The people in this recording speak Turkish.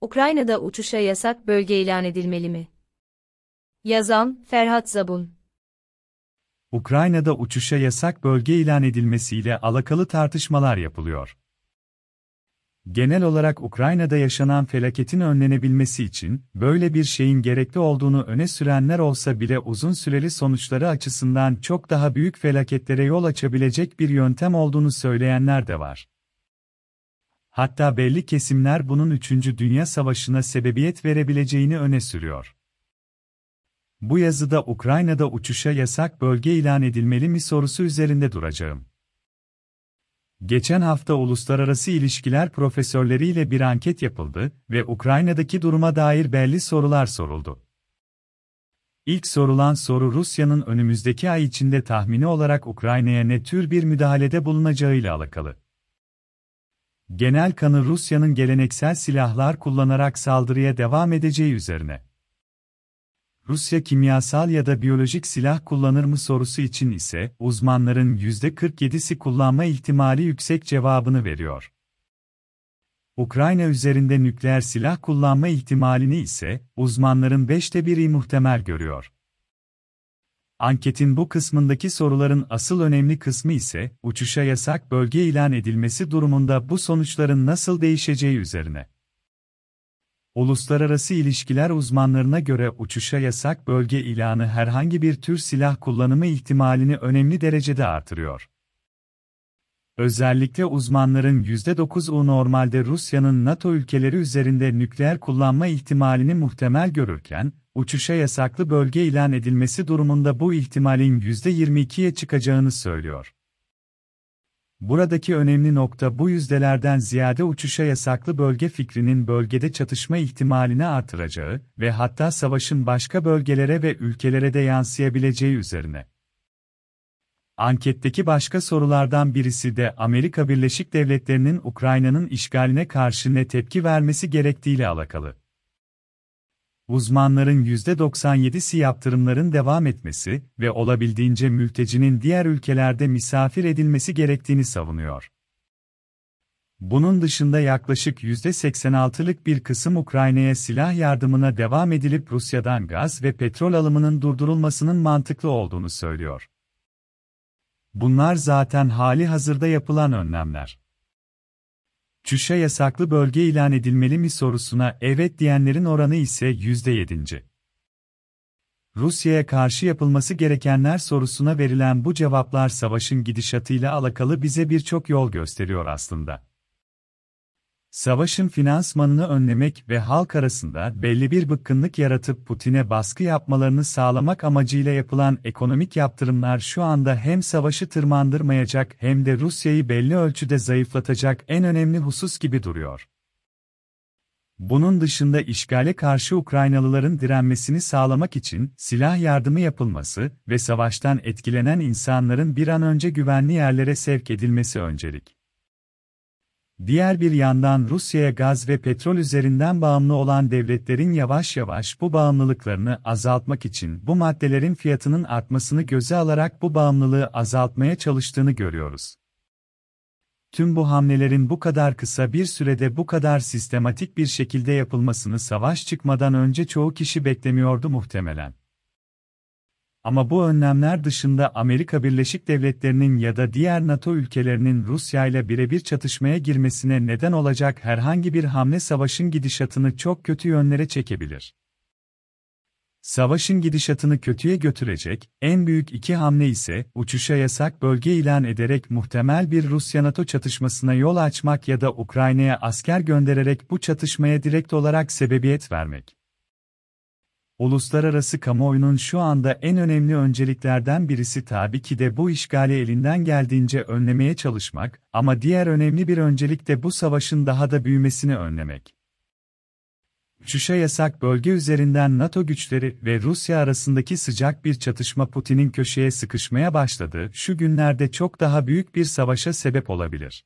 Ukrayna'da uçuşa yasak bölge ilan edilmeli mi? Yazan, Ferhat Zabun Ukrayna'da uçuşa yasak bölge ilan edilmesiyle alakalı tartışmalar yapılıyor. Genel olarak Ukrayna'da yaşanan felaketin önlenebilmesi için böyle bir şeyin gerekli olduğunu öne sürenler olsa bile uzun süreli sonuçları açısından çok daha büyük felaketlere yol açabilecek bir yöntem olduğunu söyleyenler de var. Hatta belli kesimler bunun 3. Dünya Savaşı'na sebebiyet verebileceğini öne sürüyor. Bu yazıda Ukrayna'da uçuşa yasak bölge ilan edilmeli mi sorusu üzerinde duracağım. Geçen hafta uluslararası ilişkiler profesörleriyle bir anket yapıldı ve Ukrayna'daki duruma dair belli sorular soruldu. İlk sorulan soru Rusya'nın önümüzdeki ay içinde tahmini olarak Ukrayna'ya ne tür bir müdahalede bulunacağıyla alakalı. Genel kanı Rusya'nın geleneksel silahlar kullanarak saldırıya devam edeceği üzerine. Rusya kimyasal ya da biyolojik silah kullanır mı sorusu için ise uzmanların %47'si kullanma ihtimali yüksek cevabını veriyor. Ukrayna üzerinde nükleer silah kullanma ihtimalini ise uzmanların 5'te biri muhtemel görüyor. Anketin bu kısmındaki soruların asıl önemli kısmı ise uçuşa yasak bölge ilan edilmesi durumunda bu sonuçların nasıl değişeceği üzerine. Uluslararası ilişkiler uzmanlarına göre uçuşa yasak bölge ilanı herhangi bir tür silah kullanımı ihtimalini önemli derecede artırıyor. Özellikle uzmanların %9'u normalde Rusya'nın NATO ülkeleri üzerinde nükleer kullanma ihtimalini muhtemel görürken, uçuşa yasaklı bölge ilan edilmesi durumunda bu ihtimalin %22'ye çıkacağını söylüyor. Buradaki önemli nokta bu yüzdelerden ziyade uçuşa yasaklı bölge fikrinin bölgede çatışma ihtimalini artıracağı ve hatta savaşın başka bölgelere ve ülkelere de yansıyabileceği üzerine. Anketteki başka sorulardan birisi de Amerika Birleşik Devletleri'nin Ukrayna'nın işgaline karşı ne tepki vermesi gerektiğiyle alakalı. Uzmanların %97'si yaptırımların devam etmesi ve olabildiğince mültecinin diğer ülkelerde misafir edilmesi gerektiğini savunuyor. Bunun dışında yaklaşık %86'lık bir kısım Ukrayna'ya silah yardımına devam edilip Rusya'dan gaz ve petrol alımının durdurulmasının mantıklı olduğunu söylüyor. Bunlar zaten hali hazırda yapılan önlemler. Çüşe yasaklı bölge ilan edilmeli mi sorusuna evet diyenlerin oranı ise %7. Rusya'ya karşı yapılması gerekenler sorusuna verilen bu cevaplar savaşın gidişatıyla alakalı bize birçok yol gösteriyor aslında. Savaşın finansmanını önlemek ve halk arasında belli bir bıkkınlık yaratıp Putin'e baskı yapmalarını sağlamak amacıyla yapılan ekonomik yaptırımlar şu anda hem savaşı tırmandırmayacak hem de Rusya'yı belli ölçüde zayıflatacak en önemli husus gibi duruyor. Bunun dışında işgale karşı Ukraynalıların direnmesini sağlamak için silah yardımı yapılması ve savaştan etkilenen insanların bir an önce güvenli yerlere sevk edilmesi öncelik. Diğer bir yandan Rusya'ya gaz ve petrol üzerinden bağımlı olan devletlerin yavaş yavaş bu bağımlılıklarını azaltmak için bu maddelerin fiyatının artmasını göze alarak bu bağımlılığı azaltmaya çalıştığını görüyoruz. Tüm bu hamlelerin bu kadar kısa bir sürede bu kadar sistematik bir şekilde yapılmasını savaş çıkmadan önce çoğu kişi beklemiyordu muhtemelen. Ama bu önlemler dışında Amerika Birleşik Devletleri'nin ya da diğer NATO ülkelerinin Rusya ile birebir çatışmaya girmesine neden olacak herhangi bir hamle savaşın gidişatını çok kötü yönlere çekebilir. Savaşın gidişatını kötüye götürecek en büyük iki hamle ise uçuşa yasak bölge ilan ederek muhtemel bir Rusya-NATO çatışmasına yol açmak ya da Ukrayna'ya asker göndererek bu çatışmaya direkt olarak sebebiyet vermek. Uluslararası kamuoyunun şu anda en önemli önceliklerden birisi tabii ki de bu işgali elinden geldiğince önlemeye çalışmak, ama diğer önemli bir öncelik de bu savaşın daha da büyümesini önlemek. Uçuşa yasak bölge üzerinden NATO güçleri ve Rusya arasındaki sıcak bir çatışma Putin'in köşeye sıkışmaya başladığı şu günlerde çok daha büyük bir savaşa sebep olabilir.